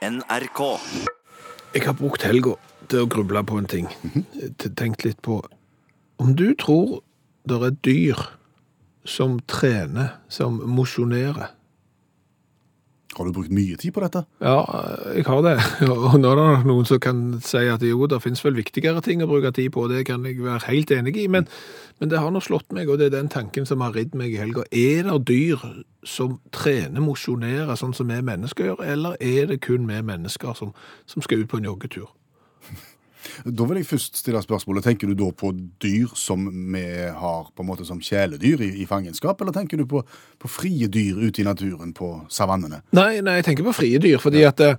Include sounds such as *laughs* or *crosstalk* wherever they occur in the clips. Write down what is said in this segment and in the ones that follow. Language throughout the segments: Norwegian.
NRK. Jeg har brukt helga til å gruble på en ting. Tenkt litt på Om du tror det er dyr som trener, som mosjonerer Har du brukt mye tid på dette? Ja, jeg har det. *laughs* Og nå er det noen som kan si at jo, det finnes vel viktigere ting å bruke tid på, det kan jeg være helt enig i, men, men det har nå slått meg, og det er den tanken som har ridd meg i helga. Er det dyr som trener, mosjonerer, sånn som vi mennesker gjør, eller er det kun vi mennesker som, som skal ut på en joggetur? Da vil jeg først stille spørsmålet, Tenker du da på dyr som vi har på en måte som kjæledyr i, i fangenskap, eller tenker du på, på frie dyr ute i naturen på savannene? Nei, nei, jeg tenker på frie dyr, fordi at eh,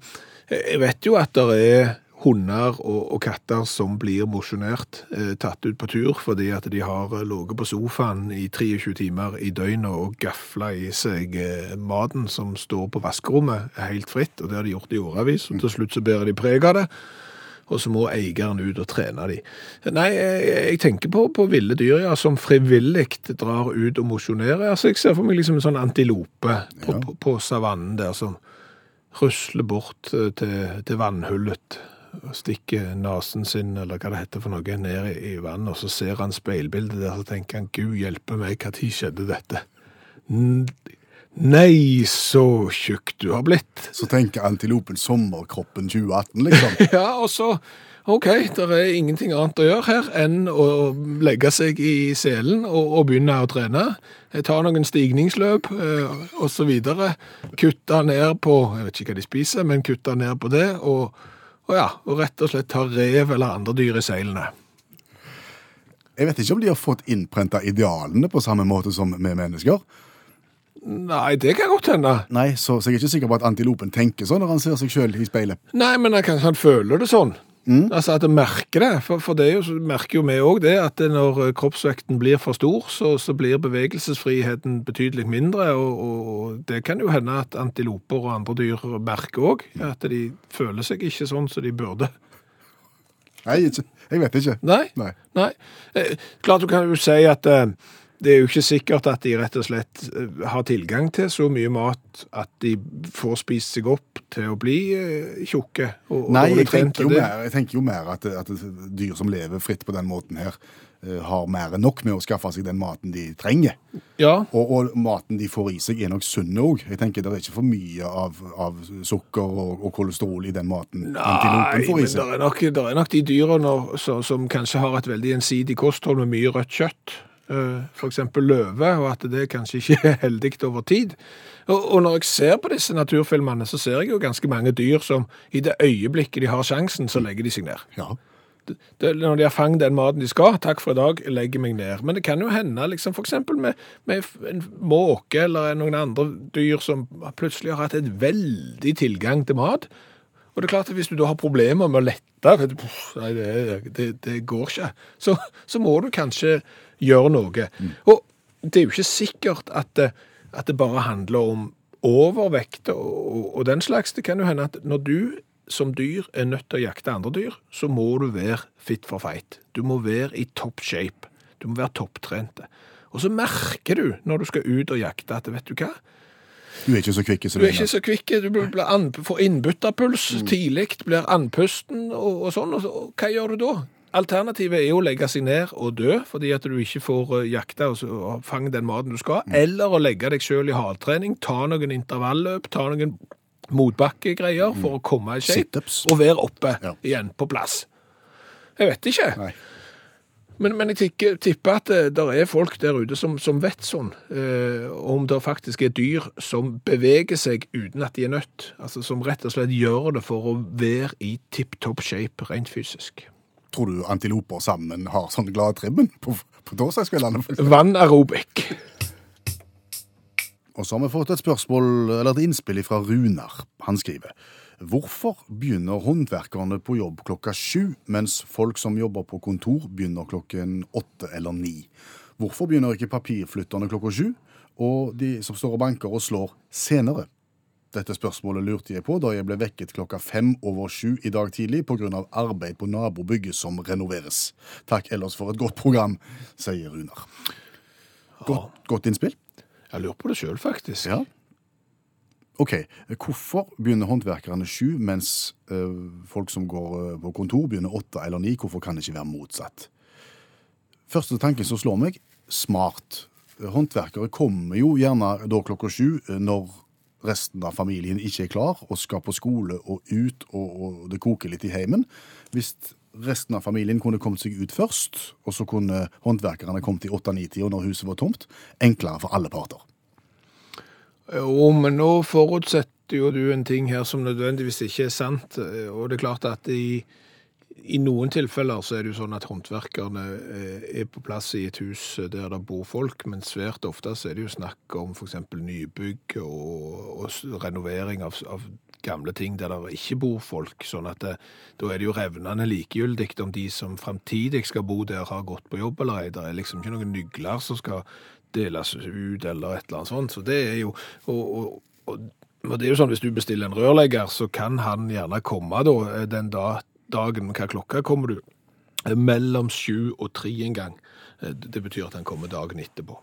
jeg vet jo at det er hunder og, og katter som blir mosjonert, eh, tatt ut på tur, fordi at de har eh, ligget på sofaen i 23 timer i døgnet og gafla i seg eh, maten som står på vaskerommet helt fritt, og det har de gjort i årevis, og til slutt så bærer de preg av det. Og så må eieren ut og trene de. Nei, jeg, jeg tenker på, på ville dyr, ja, som frivillig drar ut og mosjonerer. Altså, jeg ser for meg liksom en sånn antilope på, Ja. på, på savannen der, som rusler bort eh, til, til vannhullet og stikker nasen sin, eller hva det heter for noe, ned i, i vannet, og så ser han speilbildet der, så tenker han, Gud hjelpe meg, tid skjedde dette? Nei, så tjukk du har blitt. Så tenker antilopen sommerkroppen 2018, liksom. *laughs* Ja, og så OK, det er ingenting annet å gjøre her enn å legge seg i selen og, og begynne å trene. Ta noen stigningsløp eh, videre. Kutte ned på Jeg vet ikke hva de spiser, men kutte ned på det. Og, og ja, og rett og slett ta rev eller andre dyr i seilene. Jeg vet ikke om de har fått innprenta idealene på samme måte som vi mennesker. Nei, det kan godt hende. Nei, så, så jeg er ikke sikker på at antilopen tenker sånn når han ser seg sjøl i speilet. Nei, men han han føler det sånn. Altså at han merker det. For, for det jo, så merker jo vi òg det, at når eh, kroppsvekten blir for stor, så, så blir bevegelsesfriheten betydelig mindre. Og, og, det kan jo hende at antiloper og andre dyr merker òg. At de føler seg ikke sånn som de burde. Nei, ikke, jeg vet ikke. Nei. Nei. Nei. Eh, klart du kan jo si at eh, det er jo ikke sikkert at de rett og slett eh, har tilgang til så mye mat at de får spist seg opp til å bli eh, tjukke. Og, Nei, jeg tenker, jo mer, jeg tenker jo mer at, at dyr som lever fritt på den måten her, eh, har mer enn nok med å skaffe seg den maten de trenger. Ja, Og, og maten de får i seg er nok sunn òg. Jeg tenker det er ikke for mye av, av sukker og, og kolesterol i den maten Nei, antilopen får men det er, nok, det er nok de dyrene som, som kanskje har et veldig ensidig kosthold med mye rødt kjøtt. Eh, For eksempel løve, og at det kanskje ikke er heldig over tid. Og, når jeg ser på disse naturfilmene, så ser jeg jo ganske mange dyr som i det øyeblikket de har sjansen, så legger de seg ned. Ja. Det, når de har fanget den maten de skal, takk for i dag, jeg legger meg ned. Men det kan jo hende, liksom, for eksempel med, med en måke eller noen andre dyr som plutselig har hatt et veldig tilgang til mat. Og det er klart at hvis du da har problemer med å lette, nei, det, det, det går ikke, så, så må du kanskje gjøre noe. Og det er jo ikke sikkert at det, at det bare handler om overvekt og, og, og den slags. Det kan jo hende at når du som dyr er nødt til å jakte andre dyr, så må du være fit for fight. Du må være i top shape. Du må være topptrente. Og så merker du når du skal ut og jakte at vet du hva? Du er ikke så kvikk som Du er ikke så kvikk, du blir, an, får innbytterpuls tidlig, blir andpusten og, og sånn. Og, så- og hva gjør du da? Alternativet er jo å legge seg ned og dø, fordi at du ikke får eh, jakta og, fange den maten du skal, eller å legge deg sjøl i hardtrening, ta noen intervalløp, ta noen motbakkegreier for å komme i shape, og være oppe Ja. igjen på plass. Jeg vet ikke. Nei. Men, men jeg tipper, at det der er folk der ute som, som vet sånn, eh, om det faktisk er dyr som beveger seg uten at de er nødt. Altså som rett og slett gjør det for å være i tipp-topp shape rent fysisk. Tror du antiloper sammen har sånn gladtrimmen på, på torsdagskveldene? Vann aerobic. Og så har vi fått et spørsmål, eller et innspill fra Runar. Han skriver Hvorfor begynner håndverkerne på jobb klokka sju, mens folk som jobber på kontor begynner klokken åtte eller ni? Hvorfor begynner ikke papirflytterne klokka sju, og de som står og banker og slår senere? Dette spørsmålet lurte jeg på da jeg ble vekket klokka fem over sju i dag tidlig pga. arbeid på nabobygget som renoveres. Takk ellers for et godt program, sier Runar. Godt, godt innspill. Jeg lurer på det sjøl, faktisk. Ja. OK, hvorfor begynner håndverkerne sju, mens eh, folk som går eh, på kontor, begynner åtte eller ni? Hvorfor kan det ikke være motsatt? Første tanken som slår meg, smart. Håndverkere kommer jo gjerne da klokka sju eh, når resten av familien ikke er klar og skal på skole og ut, og, og det koker litt i heimen. Hvis resten av familien kunne kommet seg ut først, og så kunne håndverkerne kommet i åtte-ni-tida når huset var tomt, enklere for alle parter. Jo, men nå forutsetter jo du en ting her som nødvendigvis ikke er sant. Og det er klart at i, i noen tilfeller så er det jo sånn at håndverkerne eh, er på plass i et hus der det bor folk, men svært ofte så er det jo snakk om f.eks. nybygg og, og renovering av, av gamle ting der det ikke bor folk. sånn at det, da er det jo revnende likegyldig om de som framtidig skal bo der, har gått på jobb eller ei. Det er liksom ikke noen nygler som skal deles ut eller et eller annet sånt. Så det er jo og, og, og det er jo sånn hvis du bestiller en rørlegger, så kan han gjerne komme da den da, dagen Hva klokka kommer du? Mellom sju og tre en gang. Det betyr at han kommer dagen etterpå.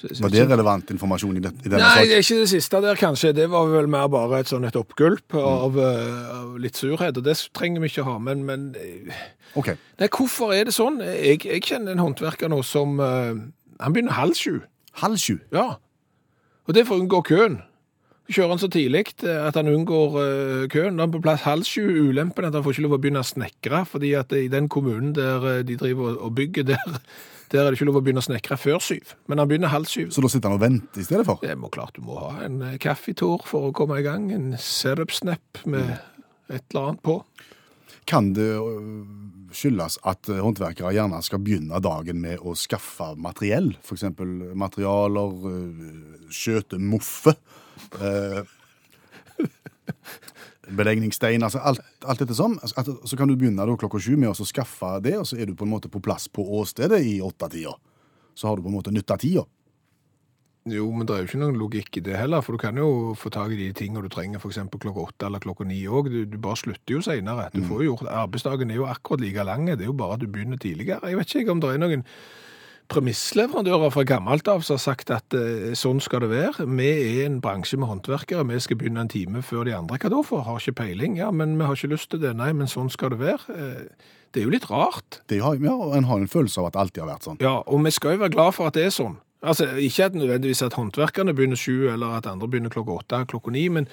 Så- Var det relevant informasjon i, det, i denne Nei, det ikke det siste der, kanskje. Det var vel mer bare et sånn et oppgulp av, mm. av litt surhet, og det trenger vi ikke ha. Men, men okay. Nei, hvorfor er det sånn? Jeg, jeg kjenner en håndverker nå som uh, Han begynner halv sju. Halv sju. Ja. Og det er for å unngå køen. Kjører han så tidlig eh, at han unngår eh, køen. Da er han på plass halv sju. Ulempen er at han får ikke lov å begynne å snekre, fordi at i den kommunen der eh, de driver og- bygger, *laughs* der, der er det ikke lov å begynne å snekre før syv. Men han begynner halv syv. Så da sitter han og venter i stedet for? Det må klart du må ha en kaffetår for å komme i gang. En setup-snap med et eller annet på. Kan det øh, skyldes at øh, håndverkere gjerne skal begynne dagen med å skaffe materiell? F.eks. materialer, øh, skjøte moffe, belegningsstein, altså alt, alt dette sånn. Altså, så kan du begynne klokka sju med å skaffe det, og så er du på en måte på plass på åstedet i åttetida. Så har du på en måte nytta tida. Jo, men det er jo ikke noen logikk i det heller, for du kan jo få tak i de tingene du trenger f.eks. klokka åtte eller klokka ni òg. Du, du bare slutter jo seinere. Du får jo gjort Arbeidsdagen er jo akkurat like lang, det er jo bare at du begynner tidligere. Jeg vet ikke om det er noen premissleverandører fra gammelt av som har sagt at eh, sånn skal det være. Vi er en bransje med håndverkere, vi skal begynne en time før de andre. Hva da for? Har ikke peiling. Ja, men vi har ikke lyst til det. Nei, men sånn skal det være. Eh, det er jo litt rart. Det har, ja, og En har en følelse av at det alltid har vært sånn. Ja, og vi skal jo være glad for at det er sånn. Altså, Ikke at nødvendigvis at håndverkerne begynner sju, eller at andre begynner klokka åtte, klokka ni, men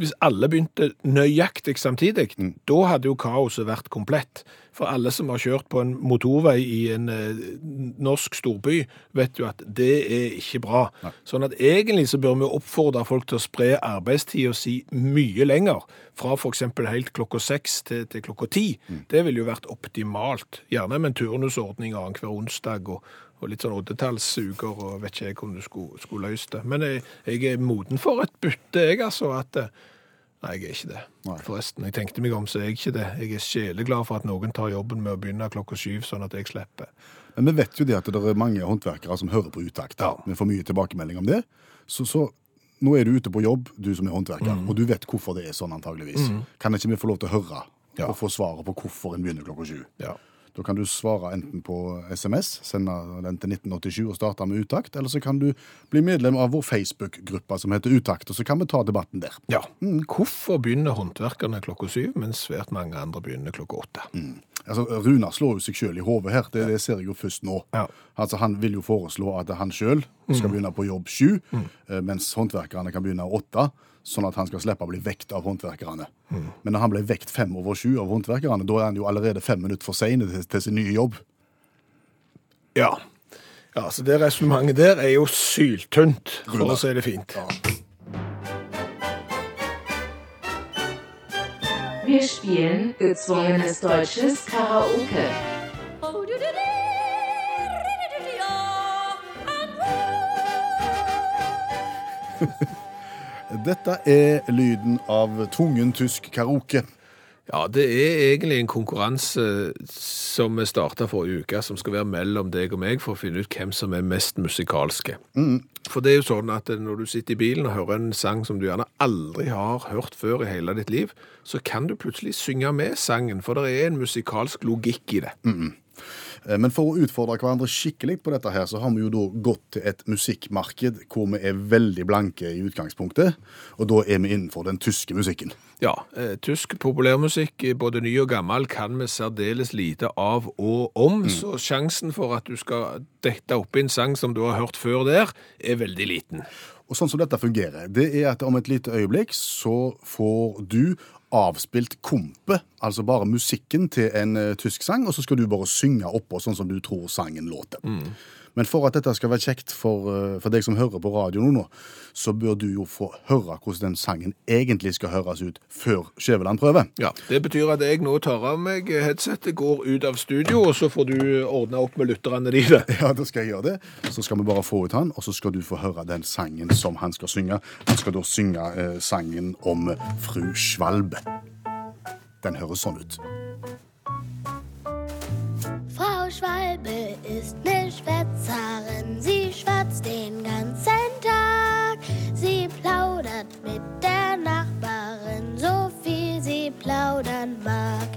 hvis alle begynte nøyaktig samtidig, da hadde jo kaoset vært komplett. For alle som har kjørt på en motorvei i en eh, norsk storby, vet jo at det er ikke bra. Sånn at egentlig så bør vi oppfordre folk til å spre arbeidstida si mye lenger. Fra f.eks. helt klokka seks til, til klokka ti. Det ville jo vært optimalt. Gjerne med en turnusordning annenhver onsdag og, og litt sånn oddetallssuger og vet ikke jeg om du skulle, skulle løst det. Men jeg, jeg er moden for et bytte, jeg, altså. at eh, Nei, jeg er ikke det. Nei. Forresten, jeg tenkte meg om, så er jeg ikke det. Jeg er sjeleglad for at noen tar jobben med å begynne klokka syv, sånn at jeg slipper. Men vi vet jo det at det er mange håndverkere som hører på utakt. Ja. Vi får mye tilbakemelding om det. Så, så nå er du ute på jobb, du som er håndverker, Mm. og du vet hvorfor det er sånn antageligvis. Kan ikke vi få lov til å høre Ja. og få svaret på hvorfor en begynner klokka sju? Ja. Da kan du svare enten på SMS, sende den til 1987 og starte med utakt, eller så kan du bli medlem av vår Facebook-gruppe som heter Utakt, og så kan vi ta debatten der. ja. Hvorfor begynner håndverkerne klokka syv, mens svært mange andre begynner klokka åtte? Altså, Runar slår jo seg sjøl i hodet her, det, det ser jeg jo først nå. Ja. Altså, Han vil jo foreslå at han sjøl skal begynne på jobb sju, eh, mens håndverkerne kan begynne åtte, sånn at han skal slippe å bli vekt av håndverkerne. Men når han ble vekt fem over sju av håndverkerne, da er han jo allerede fem minutter for sein til, til sin nye jobb. Ja. ja så det resonnementet der er jo syltynt, for å si det fint. Wir spielen gezwungenes deutsches Karaoke. Dette er lyden av tvungen tysk karaoke. Ja, det er egentlig en konkurranse som vi starta forrige uke, som skal være mellom deg og meg for å finne ut hvem som er mest musikalske. For det er jo sånn at når du sitter i bilen og hører en sang som du gjerne aldri har hørt før i hele ditt liv, så kan du plutselig synge med sangen, for det er en musikalsk logikk i det. Eh, Men for å utfordre hverandre skikkelig på dette her, så har vi jo da gått til et musikkmarked hvor vi er veldig blanke i utgangspunktet, og da er vi innenfor den tyske musikken. Ja, eh, tysk populærmusikk, eh, både ny og gammel, kan vi særdeles lite av og om, så sjansen for at du skal dette opp i en sang som du har hørt før der, er veldig liten. Og sånn som dette fungerer, det er at om et lite øyeblikk så får du avspilt kompe, altså bare musikken til en eh, tysk sang, og så skal du bare synge oppå sånn som du tror sangen låter. Men for at dette skal være kjekt for, eh, for deg som hører på radio nå, så bør du jo få høre hvordan den sangen egentlig skal høres ut før Skjæveland prøver. Ja, Det betyr at jeg nå tar av meg headsetet, går ut av studio, og så får du ordne opp med lytterne dine. *laughs* Ja, da skal jeg gjøre det. Så skal vi bare få ut han, og så skal du få høre den sangen som han skal synge. Han skal da synge eh, sangen om fru Svalb. Den høres sånn ut. Frau Schwalbe ist ne Schwätzerin, sie schwatzt den ganzen Tag. Sie plaudert mit der Nachbarin, so viel sie plaudern mag.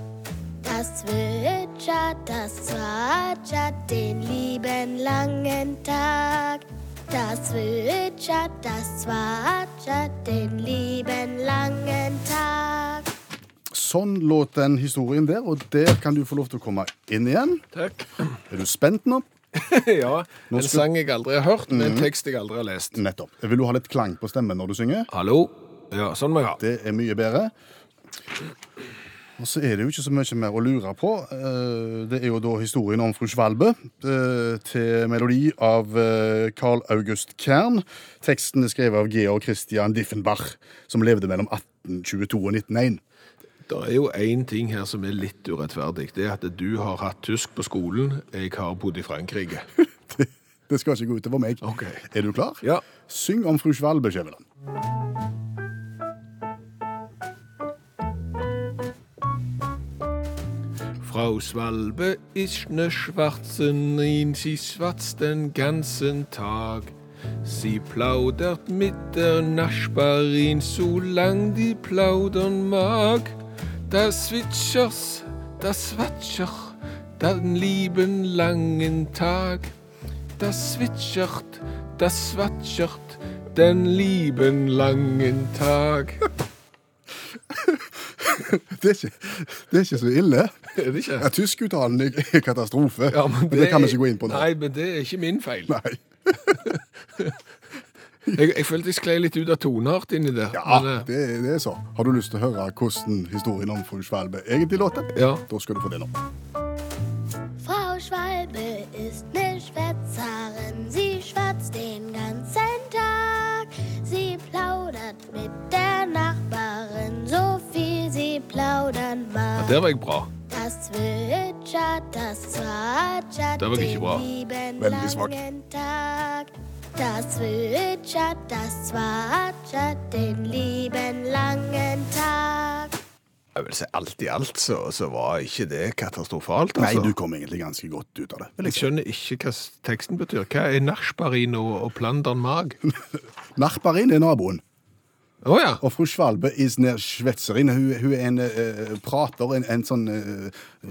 Das zwitschert, das zwatschert den lieben langen Tag. Das zwitschert, das zwatschert den lieben langen Tag. Sånn låt den historien der, og der kan du få lov til å komme inn igjen. Takk. Er du spent nå? *laughs* ja, Nå en skal- sang jeg aldri har hørt, men en tekst jeg aldri har lest. Nettopp. Vil du ha litt klang på stemmen når du synger? Hallo? Ja, sånn må jeg ha. Det er mye bedre. Og så er det jo ikke så mye mer å lure på. Eh, Det er jo da historien om fru Schwalbe eh, til melodi av eh, Carl August Kern. Teksten er skrevet av Georg Christian Diffenbach, som levde mellom 1822 og 1901. Det er jo én ting her som er litt urettferdig. Det er at du har hatt tysk på skolen, jeg har bodd i Frankrike. *laughs* Det, det skal ikke gå utover meg. Ok. Er du klar? Ja. Syng om fru Schwalbe, Skjæveland. Frau Schwalbe ist ne Schwarzenin, sie schwatzt den ganzen Tag. Sie plaudert mit der Nachbarin, solang die plaudern mag. Das switchers, der Watscher, den lieben langen Tag. Das switchert, das watschert, den lieben langen Tag. Det er ikke, det er ikke så ille. Er det ikke? Ja, Tyskuttalen er katastrofe. Ja, men det, kan vi ikke gå inn på nå. Nei, men det er ikke min feil. Nei. *laughs* Jeg, jeg følte jeg sklei litt ut av toneart inni der. Ja, men, eh, det, det er så. Har du lyst til å høre hvordan historien om fru Schwalbe egentlig låter? Ja. Da skal du få det nå. Frau Schwalbe ist ne Schwätzerin, sie schwatzt den ganzen Tag. Sie plaudert mit der Nachbarin, so viel sie plaudern mag. der var jeg bra. Das zwitschert, das zwatschert Da war ich den lieben langen Tag. Das zwitschert, das zwatschert den lieben langen Tag. Jeg vil si alt i alt så, så var ikke det katastrofalt. Nei, Altså. du kom egentlig ganske godt ut av det. Jeg jeg skjønner ikke hva teksten betyr. Hva er nachbarin og, og plandern mag? *laughs* Nachbarin er naboen, Å ja. og fru Svalbe is nær Schwetzerin. Hun, hun er en uh, prater, en, en sånn uh,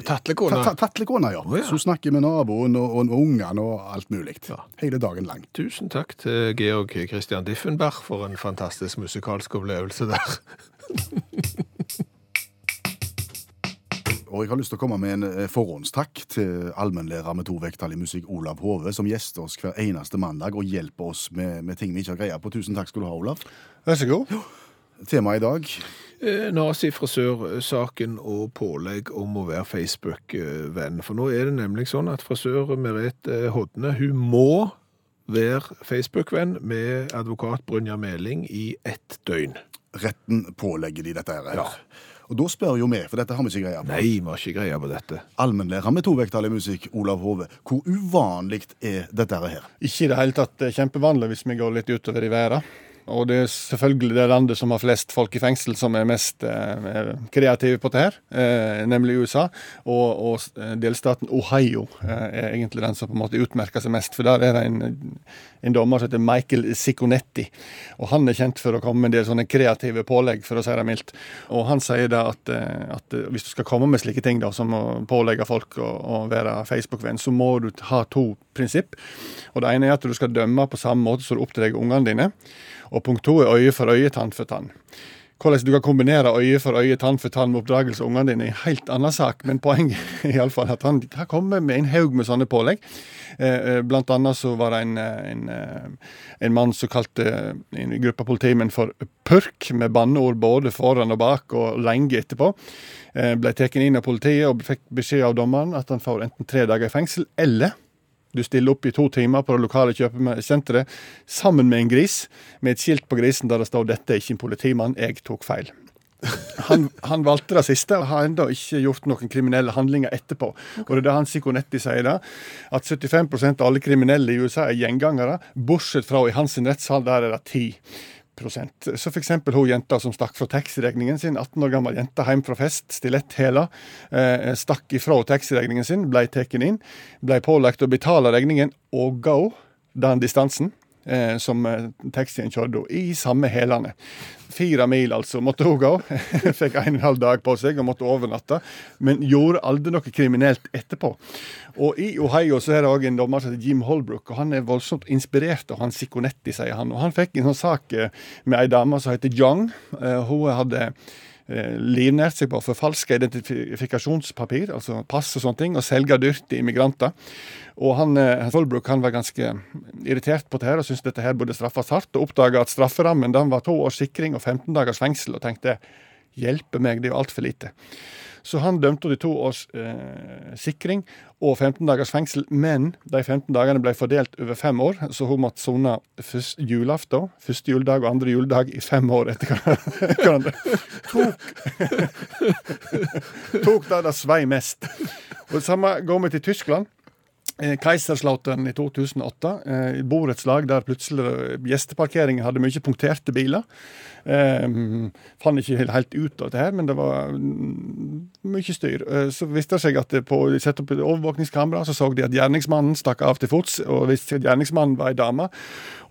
Tatlekone. Tatlekone, ja. Oh, ja. Så hun snakker med naboen og, og, og ungene og alt mulig. Ja. Hele dagen lang. Tusen takk til Georg Christian Diffenbach for en fantastisk musikalsk opplevelse der. *laughs* Og jeg har lyst til å komme med en eh, forhåndstakk til allmennlærer med to vekttall i musikk, Olav Hove, som gjester oss hver eneste mandag og hjelper oss med, med ting vi ikke har greie på. Tusen takk skal du ha, Olav. Vær så god. Temaet i dag Nazi-frisørsaken og pålegg om å være Facebook-venn. For nå er det nemlig sånn at frisør Merete Hodne hun må være Facebook-venn med advokat Brynjar Meling i ett døgn. retten pålegger de dette her. Ja. Og da spør jo vi, for dette har vi ikke greie på. Nei, vi har ikke greie på dette. Allmennlærer med tovektig i musikk, Olav Hove. Hvor uvanlig er dette her? Ikke i det hele tatt det er kjempevanlig hvis vi går litt utover i verden. Og det er selvfølgelig det landet som har flest folk i fengsel, som er mest eh, kreative på det her, eh, nemlig USA. Og, og eh, delstaten Ohio eh, er egentlig den som på en måte utmerker seg mest. For der er det en, en dommer som heter Michael Sicconetti. Og han er kjent for å komme med en del sånne kreative pålegg, for å si det mildt. Og han sier da at, eh, at eh, hvis du skal komme med slike ting, da, som å pålegge folk å, å være Facebook-venn, så må du ha to prinsipp. Og det ene er at du skal dømme på samme måte som du oppdrar ungene dine. Og punkt to er øye for øye, tann for tann. Hvordan du kan kombinere øye for øye, tann for tann med oppdragelse av ungene dine, er en helt annen sak. Men poenget *laughs* er i alle fall at han har kommet med en haug med sånne pålegg. Eh, eh, Blant annet så var det en, eh, en, en mann som kalte en gruppe politimenn for purk, med banneord både foran og bak, og lenge etterpå. Ble tatt inn av politiet og fikk beskjed av dommeren at han får enten tre dager i fengsel, eller du stiller opp i to timer på det lokale kjøpesenteret sammen med en gris, med et skilt på grisen der det står 'Dette er ikke en politimann, jeg tok feil'. Han, han valgte det siste, og har ennå ikke gjort noen kriminelle handlinger etterpå. Og det er det han Sikonetti sier da, at 75% av alle kriminelle i USA er gjengangere, bortsett fra i hans rettssal, der er det 10 så f.eks. hun jenta som stakk fra taxiregningen sin, 18 år gammel jente hjem fra fest, stiletthæla, eh, stakk ifra taxiregningen sin, ble tatt inn, ble pålagt å betale regningen og gå den distansen eh, som eh, taxien kjørte i samme hælene. Fire mil, altså, måtte hun gå. *laughs* Fikk en og en halv dag på seg og måtte overnatte. Men gjorde aldri noe kriminelt etterpå. Og i Ohio så er det òg en dommer som heter Jim Holbrook, og han er voldsomt inspirert av han Sikonetti, sier han. Og han fikk en sånn sak eh, med ei dame som heter Young. Eh, Hun hadde livnært seg på å forfalske identifikasjonspapir, altså pass og sånne ting, og selge dyrt til immigranter. Og han, eh, Holbrook han var ganske irritert på det her og syntes dette her burde straffes hardt, og oppdaga at strafferammen den var to års sikring og 15 dagers fengsel, og tenkte hjelpe meg, det er jo altfor lite. Så han dømte de til to års eh, sikring og 15 dagers fengsel, men de 15 dagene ble fordelt over fem år, så hun måtte sone først julaften, første juledag og andre juledag i fem år etter hverandre. *laughs* Tok, *laughs* tok det det svei mest. Og det samme går vi til Tyskland. Eh, Kaiserslautern i 2008. Eh, borettslag der plutselig gjesteparkeringen hadde mye punkterte biler. Eh, fant ikke helt- ut av det her, men det var mm, mye styr. Eh, så viste det seg at på, de satte opp et overvåkningskamera, så så de at gjerningsmannen stakk av til fots, og viste seg at gjerningsmannen var ei dame.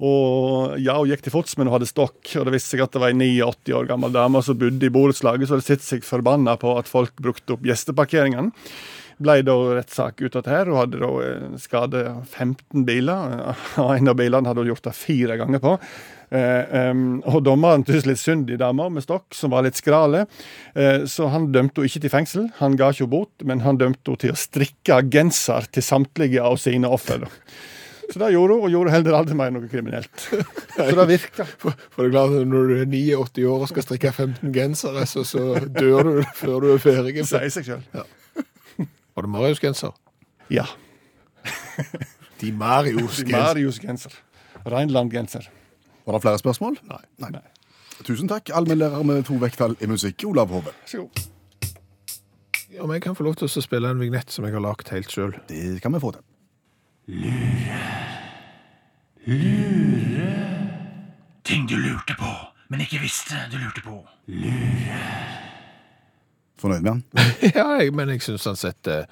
Og ja, hun gikk til fots, men hun hadde stokk, og det viste seg at det var ei 89 år gammel dame som bodde i borettslaget, så hadde sett seg forbanna på at folk brukte opp gjesteparkeringene ble da rettssak ut av det her, Hun hadde da eh, skadet 15 biler. *laughs* En av bilene hadde hun gjort det fire ganger på. Eh, em, og dommeren syntes litt synd i dama med stokk, som var litt skrale. Eh, så han dømte henne ikke til fengsel, han ga ikke henne bot, men han dømte henne til å strikke genser til samtlige av sine offer. Så det gjorde hun, og gjorde heller aldri mer noe kriminelt. *laughs* Så det virka. For, for det er klart, når du er 89 år og skal strikke 15 gensere, så, så dør du før du er ferdig. Det *laughs* sier seg sjøl. Var det Marius-genser? Ja. *laughs* De Marius-genser. Marius-genser. Rheinland-genser. Var det flere spørsmål? Nei. Nei. Tusen takk, allmennlærer med to vekttall i musikk, Olav Hove. Om jeg kan få lov til å spille en vignett som jeg har lagd helt sjøl. Det kan vi få til. Lure Lure Ting du lurte på, men ikke visste du lurte på. Fornøyd med han? *laughs* Ja, jeg, men jeg syns han setter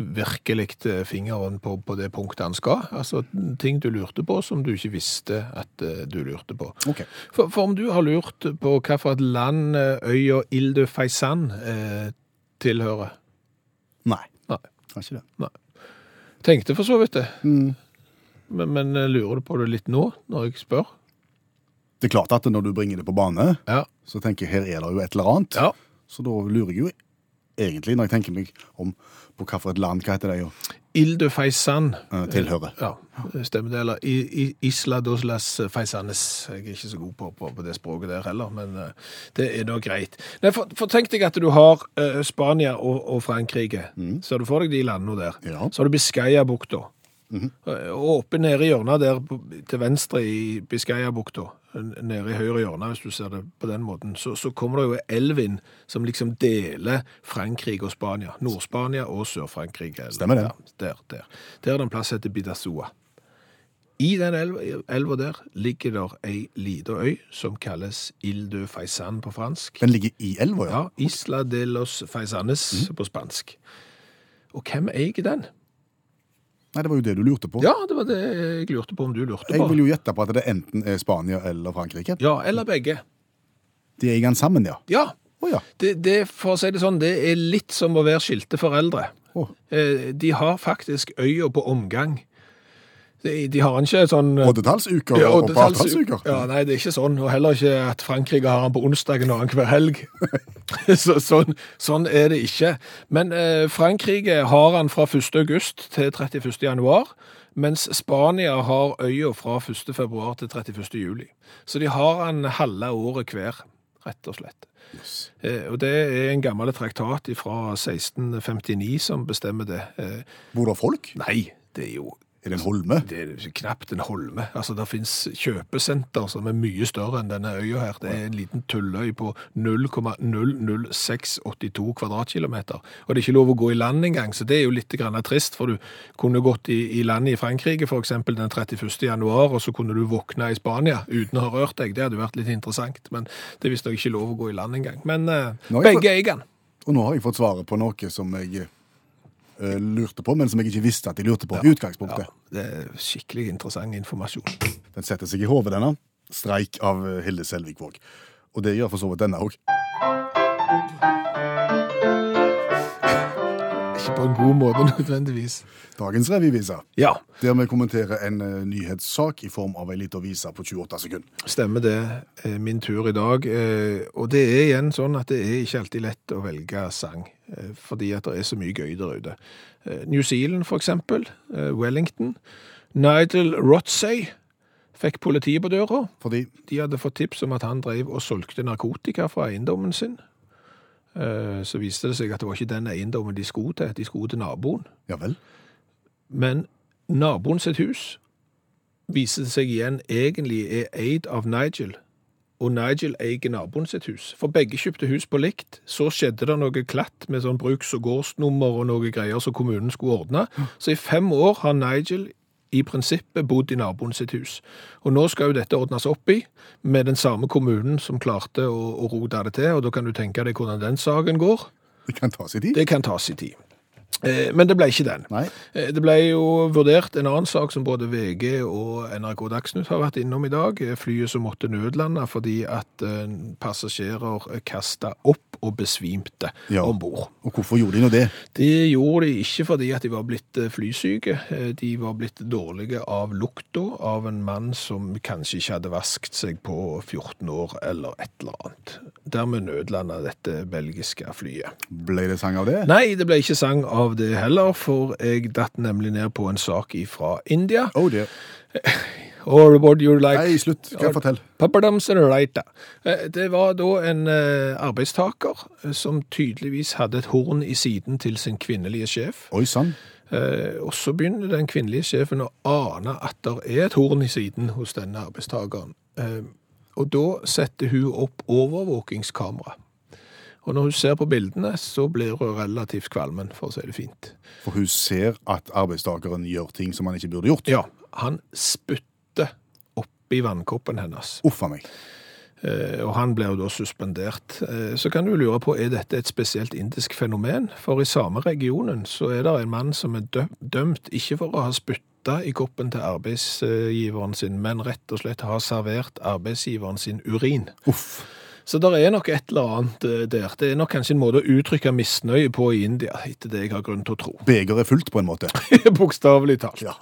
virkelig eh, fingeren på, på det punktet han skal. Altså ting du lurte på som du ikke visste at eh, du lurte på. Ok. For, for om du har lurt på hvilket land eh, øya Ilde de Faisan eh, tilhører Nei. Nei. Har ikke det. Tenkte for så vidt det. Men, men eh, lurer du på det litt nå, når jeg spør? Det er klart at når du bringer det på bane, Ja. så tenker jeg her er det jo et eller annet. Ja. Så da lurer jeg jo egentlig, når jeg tenker meg om på hvilket land, hva heter det jo, Ilde de Faisan tilhører. Ja, stemmer det. Eller Isla dos las Faisanes. Jeg er ikke så god på, på, på det språket der heller, men eh, det er da greit. Nei, for, for tenk deg at du har uh, Spania og, og Frankrike. Ser du for deg de landene der? Ja. Så har du Biscayabukta. Eh, Og oppe nede i hjørnet der til venstre i Biscayabukta, nede i høyre hjørne, hvis du ser det på den måten, så, så kommer det jo elven som liksom deler Frankrike og Spania. Nord-Spania og Sør-Frankrike. Stemmer det. Ja, der, der. Der er det en plass som heter Bidassoa. I den elva, der ligger der ei lita øy som kalles Ile de Faisan på fransk. Den ligger i elva, ja. Ja, Isla de los Faisanes på spansk. Og hvem eier den? Nei, det var jo det du lurte på. Ja, det var det jeg lurte på om du lurte på. Jeg vil jo gjette på at det enten er Spania eller Frankrike. Ja, eller begge. De er i gang sammen, ja. Ja, Oh, ja. det, det, for å si det sånn, det er litt som å være skilte foreldre. Eh, De har faktisk øya på omgang. De, de har ikke sånn eh, Oddetallsuker Ja, og partallsuker. Ja, nei, det er ikke sånn. Og heller ikke at Frankrike har den på onsdagen og hver helg. *laughs* Så, sånn, sånn er det ikke. Men eh, Frankrike har den fra 1. august til 31. januar, mens Spania har øya fra 1. februar til 31. juli. Så de har den halve året hver, rett og slett. Eh, og det er en gammel traktat fra 1659 som bestemmer det. Eh, Bor det folk? nei, det er jo Er det en holme? det er knapt en holme. Altså, det finnes kjøpesenter som er mye større enn denne øya her. Det er en liten tulløy på 0,00682 kvadratkilometer. Og det er ikke lov å gå i land engang, så det er jo litt grann trist, for du kunne gått i, i land i Frankrike eksempel den 31. januar, og så kunne du våkne i Spania uten å ha rørt deg. Det hadde vært litt interessant, men det er visstnok ikke lov å gå i land engang. Men eh, begge eier den. Og nå har jeg fått svaret på noe som jeg eh, lurte på, men som jeg ikke visste at de lurte på i utgangspunktet. Ja, det er skikkelig interessant informasjon. Den setter seg i hodet, denne. Streik av Hilde Selvikvåg. Og det gjør for så vidt denne òg. Ikke på en god måte *laughs* nødvendigvis. Dagens revyvise, Ja, der vi kommenterer en eh, nyhetssak i form av ei lita vise på 28 sekunder. Stemmer det. Eh, Min tur i dag. Eh, Og det er igjen sånn at det er ikke alltid lett å velge sang, eh, fordi at det er så mye gøy der ute. Eh, New Zealand, for eksempel. eh, Wellington. Nigel Rotsey fikk politiet på døra. Fordi De hadde fått tips om at han drev og solgte narkotika fra eiendommen sin. Eh, Så viste det seg at det var ikke den eiendommen de skulle til, de skulle til naboen. Ja vel? Men naboen sitt hus viser det seg igjen egentlig er eid av Nigel. Og Nigel eier naboen sitt hus. For begge kjøpte hus på likt. Så skjedde det noe klatt med sånn bruks- og gårdsnummer og noe greier som kommunen skulle ordne. Så i fem år har Nigel i prinsippet bodd i naboen sitt hus. Og nå skal jo dette ordnes opp i, med den samme kommunen som klarte å, å rote det til, og da kan du tenke deg hvordan den saken går. Det kan ta sin tid. Det kan ta sin tid. Eh, Men det ble ikke den. Nei. Eh, Det ble jo vurdert en annen sak som både VG og NRK Dagsnytt har vært innom i dag. Eh, Flyet som måtte nødlande fordi at passasjerer kasta opp og besvimte Ja. om bord. Og hvorfor gjorde de nå det? Det gjorde de ikke fordi at de var blitt flysyke. De var blitt dårlige av lukta av en mann som kanskje ikke hadde vasket seg på 14 år eller et eller annet. Dermed nødlanda dette belgiske flyet. Ble det sang av det? Nei, det ble ikke sang av det heller, for jeg datt nemlig ned på en sak fra India. Oh dear. Or what you like. Nei, slutt. Hva fortell? Papadams and raita. Eh, Det var da en eh, arbeidstaker eh, som tydeligvis hadde et horn i siden til sin kvinnelige sjef. Oi sann. Og så begynner den kvinnelige sjefen å ane at det er et horn i siden hos denne arbeidstakeren. Og da setter hun opp overvåkingskamera. Og når hun ser på bildene, så blir hun relativt kvalmen, for å si det fint. For hun ser at arbeidstakeren gjør ting som han ikke burde gjort. Ja, han spytter oppi vannkoppen hennes. Uff meg. Eh, og han blir jo da suspendert. Eh, så kan du lure på, er dette et spesielt indisk fenomen? For i samme regionen så er det en mann som er dø dømt, ikke for å ha spytta i koppen til arbeidsgiveren sin, men rett og slett ha servert arbeidsgiveren sin urin. Uff. Så det er nok et eller annet eh, der. Det er nok kanskje en måte å uttrykke misnøye på i India, etter det jeg har grunn til å tro. *laughs* Beger er fullt, på en måte. *laughs* Bokstavelig talt. Ja.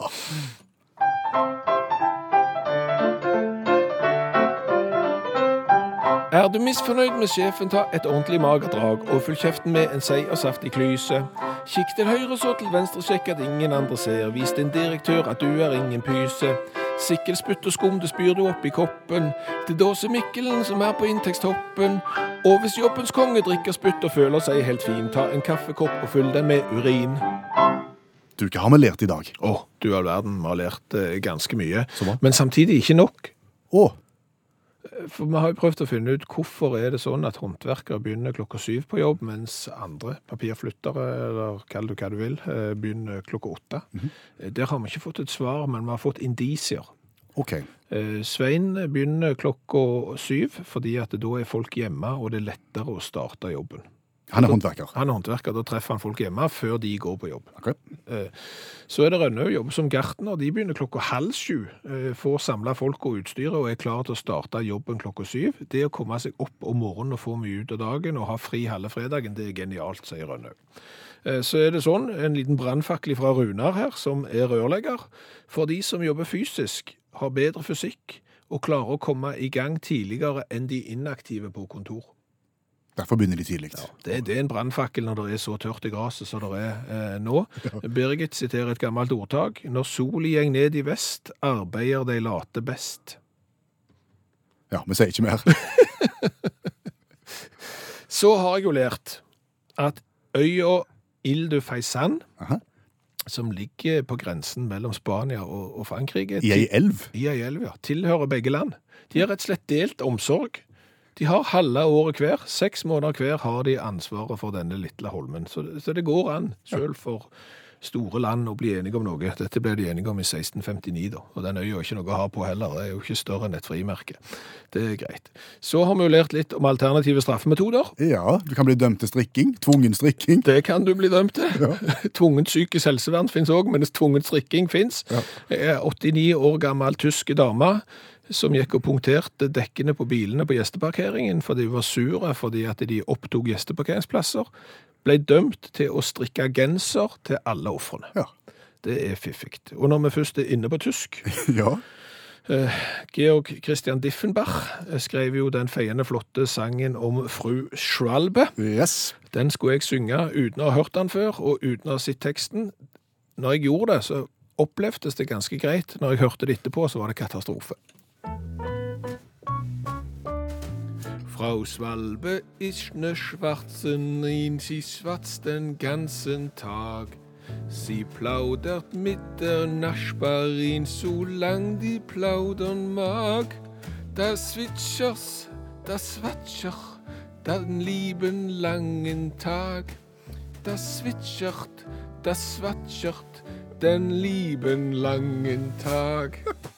Er du misfornøyd med sjefen, ta et ordentlig magerdrag og fyll kjeften med en seig og saftig klyse. Kikk til høyre, så til venstre, sjekk at ingen andre ser. Vis din direktør at du er ingen pyse. Sikkelspytt og skum, det spyr du opp i koppen. Det er Dåse Mikkelen som er på inntektstoppen. Og hvis jobbens konge drikker spytt og føler seg helt fin, ta en kaffekopp og fyll den med urin. Du, hva har vi lært i dag? Å, du all verden, vi har lært eh, ganske mye. Så. Men samtidig ikke nok. Å, For vi har jo prøvd å finne ut hvorfor er det sånn at håndverkere begynner klokka syv på jobb, mens andre papirflyttere, eller kall det hva du vil, eh, begynner klokka åtte. Eh, Der har vi ikke fått et svar, men vi har fått indisier. OK. Eh, Svein begynner klokka syv, fordi at da er folk hjemme, og det er lettere å starte jobben. Han er håndverker. Han er håndverker, da treffer han folk hjemme før de går på jobb. Ok. Eh, Så er det Rønnaug, jobber som gartner. De begynner klokka halv sju. eh, Får samla folk og utstyret og er klar til å starte jobben klokka syv. Det å komme seg opp om morgenen og få mye ut av dagen og ha fri halve fredagen, det er genialt, sier Rønnaug. Eh, Så er det sånn, en liten brannfakkel fra Runar her, som er rørlegger. For de som jobber fysisk, har bedre fysikk og klarer å komme i gang tidligere enn de inaktive på kontor. Derfor begynner de tidlig. Det, det er en brannfakkel når det er så tørt i gresset som det er eh, nå. *laughs* Birgit siterer et gammelt ordtak. Når sola gjeng ned i vest, arbeider de late best. Ja, vi sier ikke mer. *laughs* Så har jeg jo lært at øya Faisan, som ligger på grensen mellom Spania og, og Frankrike I ei elv. I ei elv, ja. Tilhører begge land. De har rett og slett delt omsorg. De har halve året hver. Seks måneder hver har de ansvaret for denne lille holmen. Så, så det går an, selv for store land, å bli enige om noe. Dette ble de enige om i 1659, da. Og den øya er ikke noe å ha på heller. Det er jo ikke større enn et frimerke. Det er greit. Så har vi jo lært litt om alternative straffemetoder. Ja, du kan bli dømt til strikking. Tvungen strikking. Det kan du bli dømt til. *laughs* Tvungent psykisk helsevern finnes òg, mens tvungent strikking finnes. Ja. 89 år gammel tysk dame som gikk og punkterte dekkene på bilene på gjesteparkeringen fordi de var sure fordi at de opptok gjesteparkeringsplasser, ble dømt til å strikke genser til alle ofrene. Ja. Det er fiffig. Og når vi først er inne på tysk *laughs* ja. Georg Christian Diffenbach eh, skrev jo den feiende flotte sangen om fru Schwalbe. Yes. Den skulle jeg synge uten å ha hørt den før, og uten å ha sett teksten. Når jeg gjorde det, så opplevdes det ganske greit. Når jeg hørte det etterpå, så var det katastrofe. Frau Schwalbe ist ne schwarzen Rien, sie schwatzt den ganzen Tag. Sie plaudert mit der Nachbarin, solang die plaudern mag. Das Zwitschers, das Watscher, den lieben langen Tag. Das zwitschert, das watschert, den lieben langen Tag. *laughs*